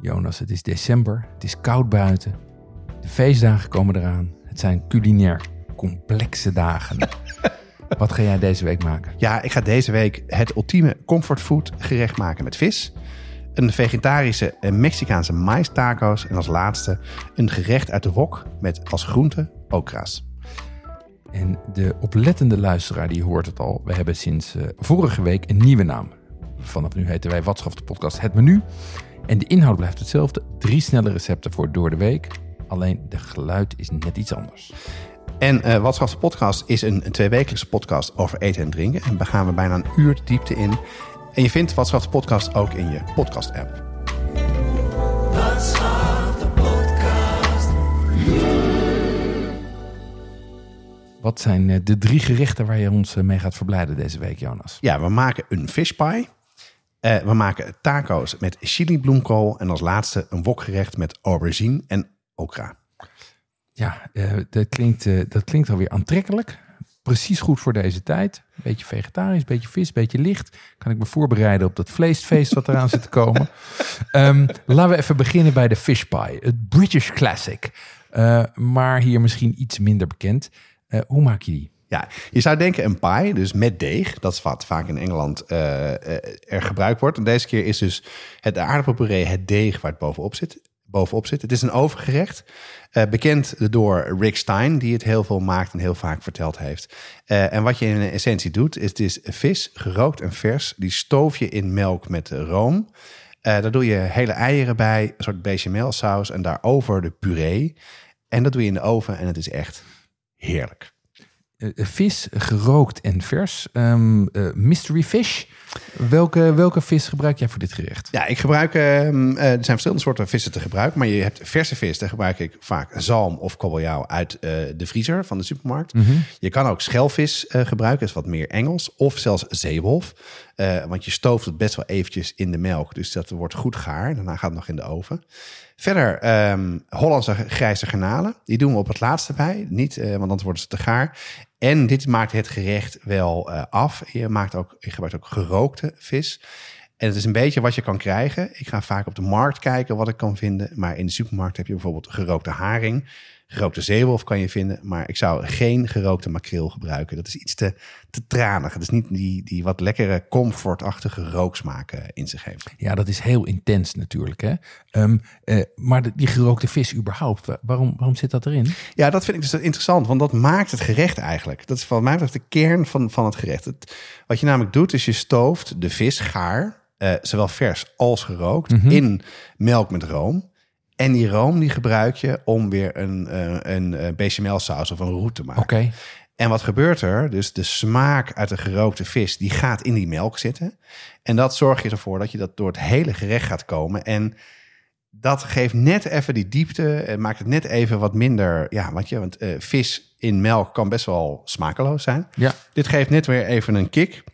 Jonas, het is december, het is koud buiten. De feestdagen komen eraan. Het zijn culinair complexe dagen. Wat ga jij deze week maken? Ja, ik ga deze week het ultieme comfortfood gerecht maken met vis. Een vegetarische en Mexicaanse mais taco's. En als laatste een gerecht uit de wok met als groente okra's. En de oplettende luisteraar die hoort het al. We hebben sinds uh, vorige week een nieuwe naam. Vanaf nu heten wij Watschaf de podcast Het Menu. En de inhoud blijft hetzelfde. Drie snelle recepten voor door de week. Alleen de geluid is net iets anders. En uh, Wat de podcast is een, een tweewekelijkse podcast over eten en drinken. En daar gaan we bijna een uur diepte in. En je vindt Wat de podcast ook in je podcast app. Wat zijn eh, de drie gerechten waar je ons eh, mee gaat verblijden deze week, Jonas? Ja, we maken een fish pie. Uh, we maken taco's met chili bloemkool. En als laatste een wokgerecht met aubergine en okra. Ja, uh, dat, klinkt, uh, dat klinkt alweer aantrekkelijk. Precies goed voor deze tijd. Beetje vegetarisch, beetje vis, beetje licht. Kan ik me voorbereiden op dat vleesfeest wat eraan zit te komen. Um, laten we even beginnen bij de fish pie. Het British classic. maar hier misschien iets minder bekend. hoe maak je die? Ja, je zou denken een pie, dus met deeg. Dat is wat vaak in Engeland uh, er gebruikt wordt. En deze keer is dus het aardappelpuree het deeg waar het bovenop zit. Bovenop zit. Het is een overgerecht, uh, bekend door Rick Stein, die het heel veel maakt en heel vaak verteld heeft. en wat je in essentie doet, is het is vis, gerookt en vers. Die stoof je in melk met room. daar doe je hele eieren bij, een soort bechamelsaus en daarover de puree. En dat doe je in de oven en het is echt heerlijk. Uh, vis, gerookt en vers. Um, uh, mystery fish. Welke, welke vis gebruik jij voor dit gerecht? Ja, ik gebruik. Uh, er zijn verschillende soorten vissen te gebruiken. Maar je hebt verse vis. Daar gebruik ik vaak zalm of kabeljauw uit de vriezer van de supermarkt. Mm -hmm. Je kan ook schelvis gebruiken. Dat is wat meer Engels. Of zelfs zeewolf. want je stooft het best wel eventjes in de melk. Dus dat wordt goed gaar. Daarna gaat het nog in de oven. Verder um, Hollandse grijze garnalen. Die doen we op het laatste bij. Niet, uh, want anders worden ze te gaar. En dit maakt het gerecht wel uh, af. Je, maakt ook, je gebruikt ook gerookte vis. En het is een beetje wat je kan krijgen. Ik ga vaak op de markt kijken wat ik kan vinden. Maar in de supermarkt heb je bijvoorbeeld gerookte haring. Gerookte zeewolf kan je vinden, maar ik zou geen gerookte makreel gebruiken. Dat is iets te, te tranig. Het is niet die, die wat lekkere, comfortachtige rooksmaken in zich heeft. Ja, dat is heel intens natuurlijk. Hè? Um, uh, maar de, die gerookte vis überhaupt, waarom, waarom zit dat erin? Ja, dat vind ik dus interessant, want dat maakt het gerecht eigenlijk. Dat is van mij betreft de kern van, van het gerecht. Het, wat je namelijk doet, is je stooft de vis gaar, uh, zowel vers als gerookt, mm -hmm. in melk met room. En die room die gebruik je om weer een, uh, een bechamel saus of een roet te maken. Okay. En wat gebeurt er? Dus de smaak uit de gerookte vis, die gaat in die melk zitten. En dat zorg je ervoor dat je dat door het hele gerecht gaat komen. En dat geeft net even die diepte, en maakt het net even wat minder. Ja, want, je, want uh, vis in melk kan best wel smakeloos zijn. Ja. Dit geeft net weer even een kick.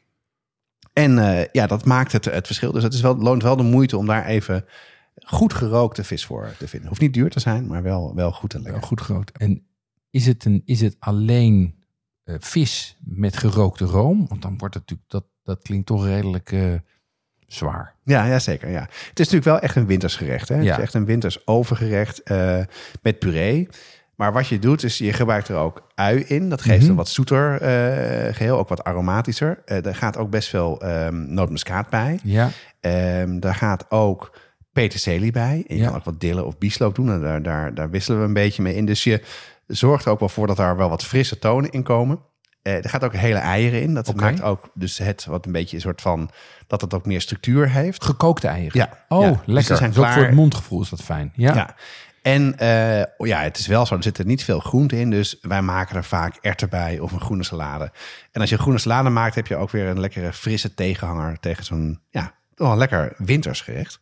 En uh, ja, dat maakt het, het verschil. Dus het is wel, loont wel de moeite om daar even goed gerookte vis voor te vinden. Hoeft niet duur te zijn, maar wel, wel goed en lekker. Wel goed gerookt. En is het, een, is het alleen uh, vis met gerookte room? Want dan wordt het natuurlijk, dat, dat klinkt toch redelijk uh, zwaar. Ja, ja, zeker. Ja. Het is natuurlijk wel echt een wintersgerecht. Hè? Ja. Het is echt een winters overgerecht uh, met puree. Maar wat je doet, is je gebruikt er ook ui in. Dat geeft mm -hmm. een wat zoeter geheel, ook wat aromatischer. Er gaat ook best veel um, nootmuskaat bij. Ja. Um, daar gaat ook peterselie bij. En je ja. kan ook wat dillen of bieslook doen. En daar, daar, daar wisselen we een beetje mee in. Dus je zorgt er ook wel voor dat er wel wat frisse tonen in komen. Uh, er gaat ook hele eieren in. Dat okay. maakt ook dus het wat een beetje een soort van... dat het ook meer structuur heeft. Gekookte eieren? Ja. Oh, ja. lekker. Dus zijn klaar... voor het mondgevoel is dat fijn. Ja. ja. En uh, ja, het is wel zo, er zitten niet veel groente in. Dus wij maken er vaak erwten bij of een groene salade. En als je een groene salade maakt, heb je ook weer een lekkere frisse tegenhanger... tegen zo'n, ja, wel lekker wintersgerecht.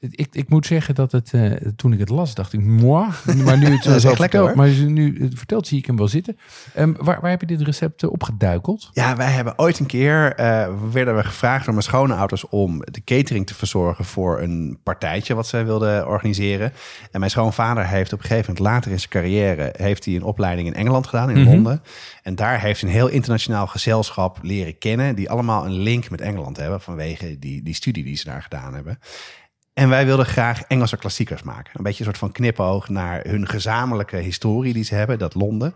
Ik, ik moet zeggen dat het, uh, toen ik het las, dacht ik, moi. Maar nu het zo vertelt, maar nu het vertelt, zie ik hem wel zitten. Um, waar, waar heb je dit recept uh, opgeduikeld? Ja, wij hebben ooit een keer, uh, werden we gevraagd door mijn schoonouders om de catering te verzorgen voor een partijtje wat zij wilden organiseren. En mijn schoonvader heeft op een gegeven moment later in zijn carrière, heeft hij een opleiding in Engeland gedaan, in mm -hmm. Londen. En daar heeft een heel internationaal gezelschap leren kennen, die allemaal een link met Engeland hebben vanwege die, die studie die ze daar gedaan hebben. En wij wilden graag Engelse klassiekers maken. Een beetje een soort van knipoog naar hun gezamenlijke historie die ze hebben, dat Londen.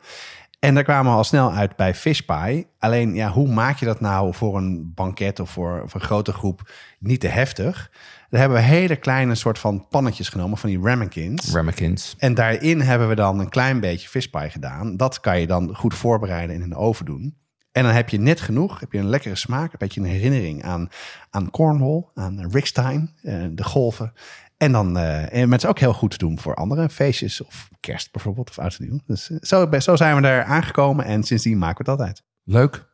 En daar kwamen we al snel uit bij Fish Pie. Alleen, ja, hoe maak je dat nou voor een banket of voor, voor een grote groep niet te heftig? Daar hebben we hele kleine soort van pannetjes genomen van die ramekins. Ramekins. En daarin hebben we dan een klein beetje fish pie gedaan. Dat kan je dan goed voorbereiden en in de oven doen. En dan heb je net genoeg, heb je een lekkere smaak, een beetje een herinnering aan, aan Cornwall, aan Rickstein, uh, de golven. En dan, uh, en het ook heel goed te doen voor andere feestjes of kerst bijvoorbeeld of oud en nieuw. Dus uh, zo, zo zijn we daar aangekomen en sindsdien maken we het altijd. Leuk.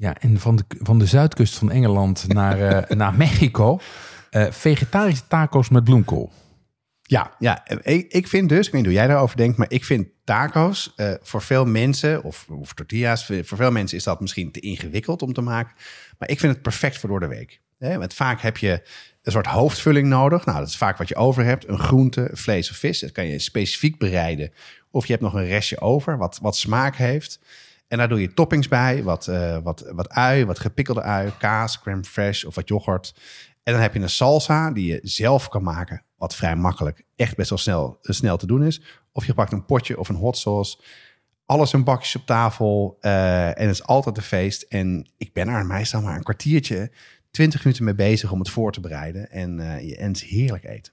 Ja, en van de, van de zuidkust van Engeland naar, uh, naar Mexico. Uh, vegetarische taco's met bloemkool. Ja, ja ik, ik vind dus, ik weet niet hoe jij daarover denkt, maar ik vind taco's uh, voor veel mensen, of, of tortillas, voor veel mensen is dat misschien te ingewikkeld om te maken. Maar ik vind het perfect voor door de week. Hè? Want vaak heb je een soort hoofdvulling nodig. Nou, dat is vaak wat je over hebt. Een groente, vlees of vis. Dat kan je specifiek bereiden. Of je hebt nog een restje over, wat, wat smaak heeft. En daar doe je toppings bij, wat, uh, wat, wat ui, wat gepikkelde ui, kaas, crème fraîche of wat yoghurt. En dan heb je een salsa die je zelf kan maken, wat vrij makkelijk, echt best wel snel, snel te doen is. Of je pakt een potje of een hot sauce. Alles in bakjes op tafel uh, en het is altijd een feest. En ik ben er meestal maar een kwartiertje, twintig minuten mee bezig om het voor te bereiden. En, uh, het heerlijk eten.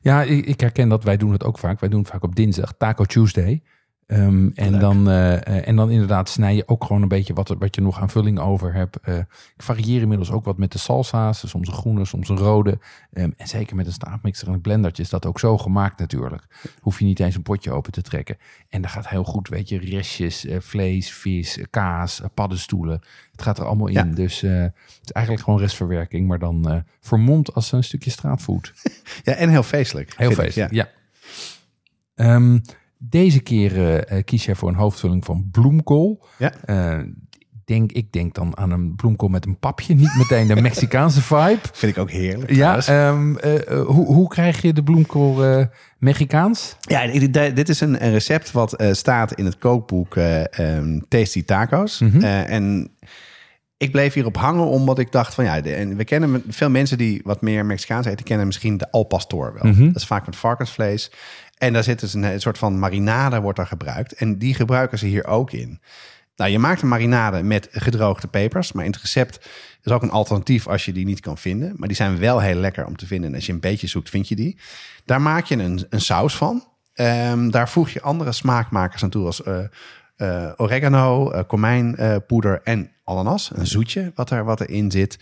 Ja, ik, ik herken dat. Wij doen het ook vaak. Wij doen het vaak op dinsdag, Taco Tuesday. Um, en, dan, uh, en dan inderdaad snij je ook gewoon een beetje wat, wat je nog aan vulling over hebt. Uh, ik varieer inmiddels ook wat met de salsa's. Soms een groene, soms een rode. Um, en zeker met een staafmixer en een blendertje is dat ook zo gemaakt natuurlijk. Hoef je niet eens een potje open te trekken. En dat gaat heel goed, weet je, restjes, uh, vlees, vis, kaas, paddenstoelen. Het gaat er allemaal in. Ja. Dus het is eigenlijk gewoon restverwerking, maar dan vermomd als een stukje straatfood. ja, en heel feestelijk. Heel feestelijk, ik, ja. ja. Um, deze keer uh, kies jij voor een hoofdvulling van bloemkool. Ja. Uh, denk, ik denk dan aan een bloemkool met een papje. Niet meteen de Mexicaanse vibe. Vind ik ook heerlijk. Ja, um, uh, hoe, hoe krijg je de bloemkool Mexicaans? Ja, dit is een, een recept wat staat in het kookboek um, Tasty Tacos. Mm -hmm. en ik bleef hierop hangen omdat ik dacht van ja, de, en we kennen veel mensen die wat meer Mexicaans eten, kennen misschien de al pastor wel. Mm -hmm. Dat is vaak met varkensvlees. En daar zit dus een, een soort van marinade wordt daar gebruikt. En die gebruiken ze hier ook in. Nou, je maakt een marinade met gedroogde pepers. Maar in het recept is ook een alternatief als je die niet kan vinden. Maar die zijn wel heel lekker om te vinden. En als je een beetje zoekt, vind je die. Daar maak je een, een saus van. Um, daar voeg je andere smaakmakers aan toe als uh, uh, oregano, uh, komijnpoeder en ananas. Een zoetje wat, er, wat erin zit.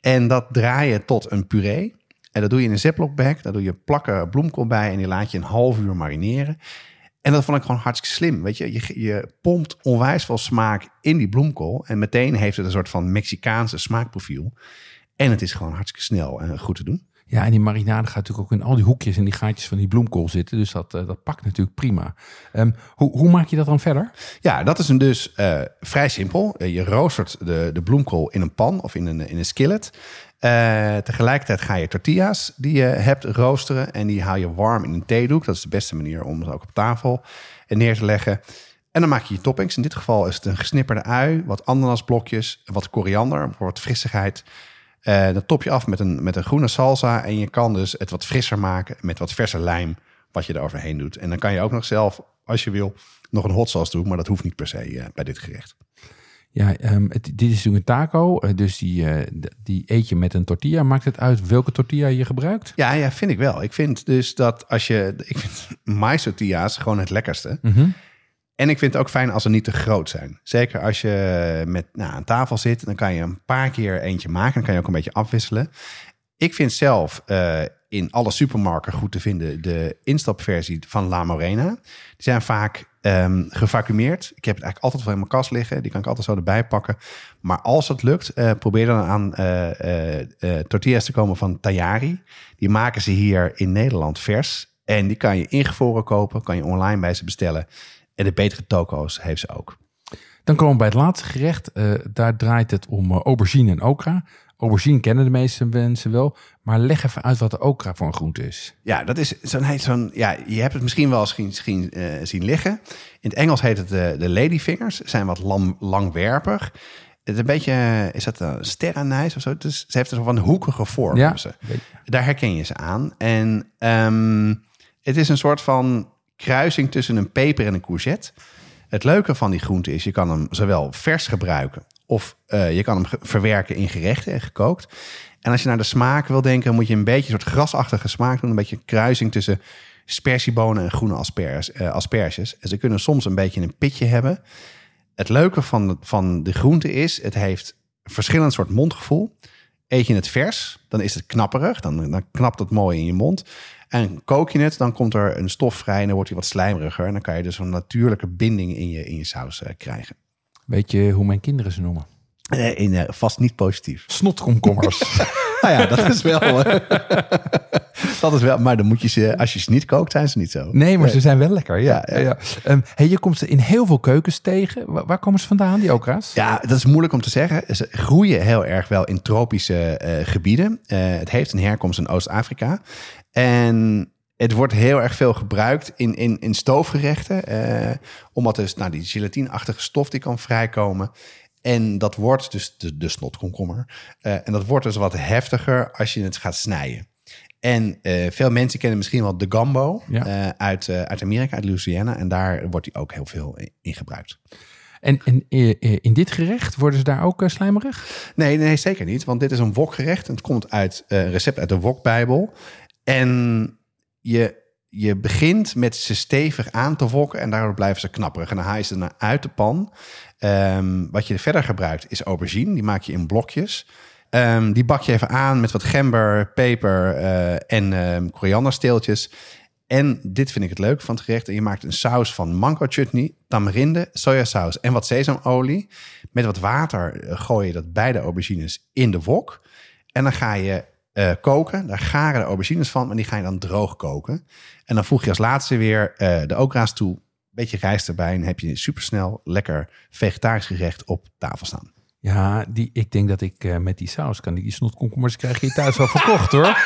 En dat draai je tot een puree. En dat doe je in een ziploc bag. Daar doe je plakken bloemkool bij en die laat je een half uur marineren. En dat vond ik gewoon hartstikke slim. Weet je, je, je pompt onwijs veel smaak in die bloemkool. En meteen heeft het een soort van Mexicaanse smaakprofiel. En het is gewoon hartstikke snel en goed te doen. Ja, en die marinade gaat natuurlijk ook in al die hoekjes en die gaatjes van die bloemkool zitten. Dus dat, uh, dat pakt natuurlijk prima. Um, hoe, hoe maak je dat dan verder? Ja, dat is een dus uh, vrij simpel. Uh, je roostert de, de bloemkool in een pan of in een, in een skillet. Tegelijkertijd ga je tortillas die je hebt roosteren en die haal je warm in een theedoek. Dat is de beste manier om het ook op tafel neer te leggen. En dan maak je je toppings. In dit geval is het een gesnipperde ui, wat ananasblokjes, wat koriander wat frissigheid. Uh, dat top je af met een, met een groene salsa en je kan dus het wat frisser maken met wat verse lijm wat je er overheen doet. En dan kan je ook nog zelf, als je wil, nog een hot sauce doen, maar dat hoeft niet per se uh, bij dit gerecht. Ja, um, het, dit is natuurlijk een taco, uh, dus die, uh, die eet je met een tortilla. Maakt het uit welke tortilla je gebruikt? Ja, ja, vind ik wel. Ik vind dus dat als je... Ik vind mais tortillas gewoon het lekkerste. Mm -hmm. En ik vind het ook fijn als ze niet te groot zijn. Zeker als je met nou, aan tafel zit, dan kan je een paar keer eentje maken. Dan kan je ook een beetje afwisselen. Ik vind zelf uh, in alle supermarkten goed te vinden de instapversie van La Morena. Die zijn vaak gevacumeerd. Ik heb het eigenlijk altijd wel in mijn kast liggen. Die kan ik altijd zo erbij pakken. Maar als het lukt, eh, probeer dan aan eh, eh, tortillas te komen van Tayari. Die maken ze hier in Nederland vers. En die kan je ingevroren kopen, kan je online bij ze bestellen. En de betere toko's heeft ze ook. Dan komen we bij het laatste gerecht. daar draait het om aubergine en okra. Aubergine kennen de meeste mensen wel. Maar leg even uit wat de okra voor een groente is. Ja, dat is zo'n... zo'n ja, je hebt het misschien wel eens zien, zien, uh, zien liggen. In het Engels heet het de, de ladyfingers. Zijn wat lang, langwerpig. Het is een beetje... Is dat een sterrenijs of zo? Dus ze heeft een van hoekige vorm. Ja, ze. Daar herken je ze aan. En um, het is een soort van kruising tussen een peper en een courgette. Het leuke van die groente is, je kan hem zowel vers gebruiken of uh, je kan hem verwerken in gerechten en gekookt. En als je naar de smaak wil denken, moet je een beetje een soort grasachtige smaak doen. Een beetje een kruising tussen spersiebonen en groene aspers, uh, asperges. En ze kunnen soms een beetje een pitje hebben. Het leuke van de, van de groente is, het heeft verschillend soort mondgevoel. Eet je het vers, dan is het knapperig. Dan, dan knapt het mooi in je mond. En kook je het, dan komt er een stof vrij en dan wordt hij wat slijmeriger. En dan kan je dus een natuurlijke binding in je, in je saus uh, krijgen. Weet je hoe mijn kinderen ze noemen? Uh, in, uh, vast niet positief. Snotkomkommers. nou ja, dat is wel. dat is wel. Maar dan moet je ze, als je ze niet kookt, zijn ze niet zo. Nee, maar ze zijn wel lekker. Ja, ja, ja. Um, hey, je komt ze in heel veel keukens tegen. Waar, waar, komen ze vandaan, die okra's? Ja, dat is moeilijk om te zeggen. Ze groeien heel erg wel in tropische uh, gebieden. het heeft een herkomst in Oost-Afrika. En het wordt heel erg veel gebruikt in, in, in stoofgerechten. Eh, omdat dus nou, die gelatineachtige stof die kan vrijkomen. En dat wordt dus de, de snotkomkommer. Uh, en dat wordt dus wat heftiger als je het gaat snijden. En uh, veel mensen kennen misschien wel de gambo ja. uh, uit, uit Amerika, uit Louisiana. En daar wordt die ook heel veel in gebruikt. En, en in dit gerecht worden ze daar ook slijmerig? Nee, nee, zeker niet. Want dit is een wokgerecht. Het komt uit een recept uit de wokbijbel. En je, je begint met ze stevig aan te wokken en daardoor blijven ze knapperig. En dan haal je ze uit de pan. Um, wat je verder gebruikt is aubergine. Die maak je in blokjes. Um, die bak je even aan met wat gember, peper uh, en um, koriandersteeltjes. En dit vind ik het leuk van het gerecht. En je maakt een saus van mango chutney, tamarinde, sojasaus en wat sesamolie. Met wat water uh, gooi je dat beide aubergines in de wok. En dan ga je uh, koken. Daar garen de aubergines van, maar die ga je dan droog koken. En dan voeg je als laatste weer de okra's toe. Beetje rijst erbij en heb je supersnel lekker vegetarisch gerecht op tafel staan. Ja, die, ik denk dat ik uh, met die saus kan. Die snotkomkommers krijg je thuis wel verkocht hoor.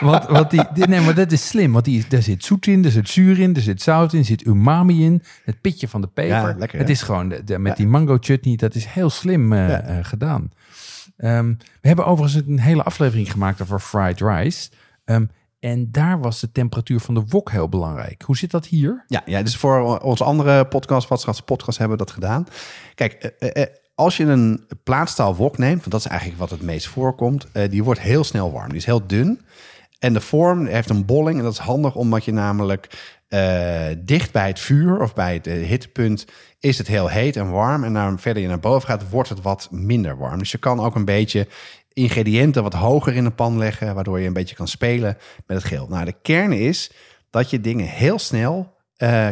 Want, want die, die, nee, maar dat is slim. Want die, daar zit zoet in, er zit zuur in, er zit zout in, er zit umami in. Het pitje van de peper. Ja, lekker, het is gewoon de, de, met ja. die mango chutney, dat is heel slim uh, ja. uh, gedaan. Um, we hebben overigens een hele aflevering gemaakt over fried rice. Um, en daar was de temperatuur van de wok heel belangrijk. Hoe zit dat hier? Ja, ja dus voor onze andere podcast, Watschafts podcast, hebben we dat gedaan. Kijk, als je een plaatstaal wok neemt, want dat is eigenlijk wat het meest voorkomt, uh, die wordt heel snel warm. Die is heel dun. En de vorm heeft een bolling. En dat is handig omdat je namelijk uh, dicht bij het vuur of bij het hittepunt is het heel heet en warm. En naar verder je naar boven gaat, wordt het wat minder warm. Dus je kan ook een beetje ingrediënten wat hoger in de pan leggen, waardoor je een beetje kan spelen met het geel. Nou, de kern is dat je dingen heel snel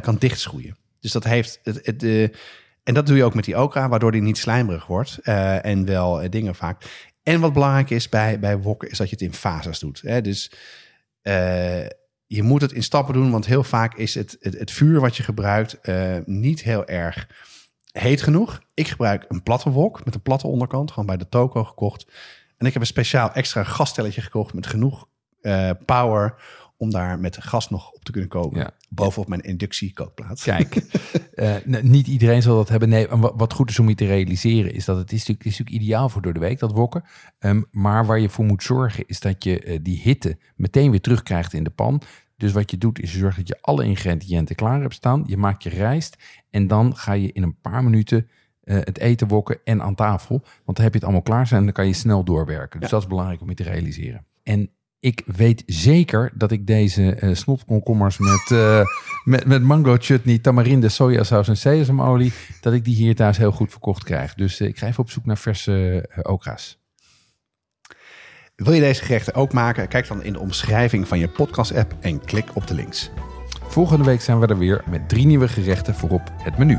kan dichtschroeien. Dus dat heeft het, het uh, en dat doe je ook met die okra, waardoor die niet slijmerig wordt uh, en wel dingen vaak. En wat belangrijk is bij, bij wokken, is dat je het in fases doet. Hè? Dus je moet het in stappen doen, want heel vaak is het, het, vuur wat je gebruikt niet heel erg heet genoeg. Ik gebruik een platte wok met een platte onderkant, gewoon bij de toko gekocht. En ik heb een speciaal extra gasstelletje gekocht met genoeg power om daar met gas nog op te kunnen koken. Ja. Bovenop mijn inductiekookplaats. Kijk, uh, niet iedereen zal dat hebben. Nee, wat goed is om je te realiseren is dat het is natuurlijk, is natuurlijk ideaal voor door de week, dat wokken. Um, maar waar je voor moet zorgen is dat je uh, die hitte meteen weer terugkrijgt in de pan. Dus wat je doet is zorgen dat je alle ingrediënten klaar hebt staan. Je maakt je rijst en dan ga je in een paar minuten uh, het eten wokken en aan tafel. Want dan heb je het allemaal klaar zijn en dan kan je snel doorwerken. Dus ja. dat is belangrijk om je te realiseren. En ik weet zeker dat ik deze uh, met, uh, met, met mango chutney, tamarinde, sojasaus en sesamolie, dat ik die hier thuis heel goed verkocht krijg. Dus ik ga even op zoek naar verse okra's. Wil je deze gerechten ook maken? Kijk dan in de omschrijving van je podcast-app en klik op de links. Volgende week zijn we er weer met drie nieuwe gerechten voor op het menu.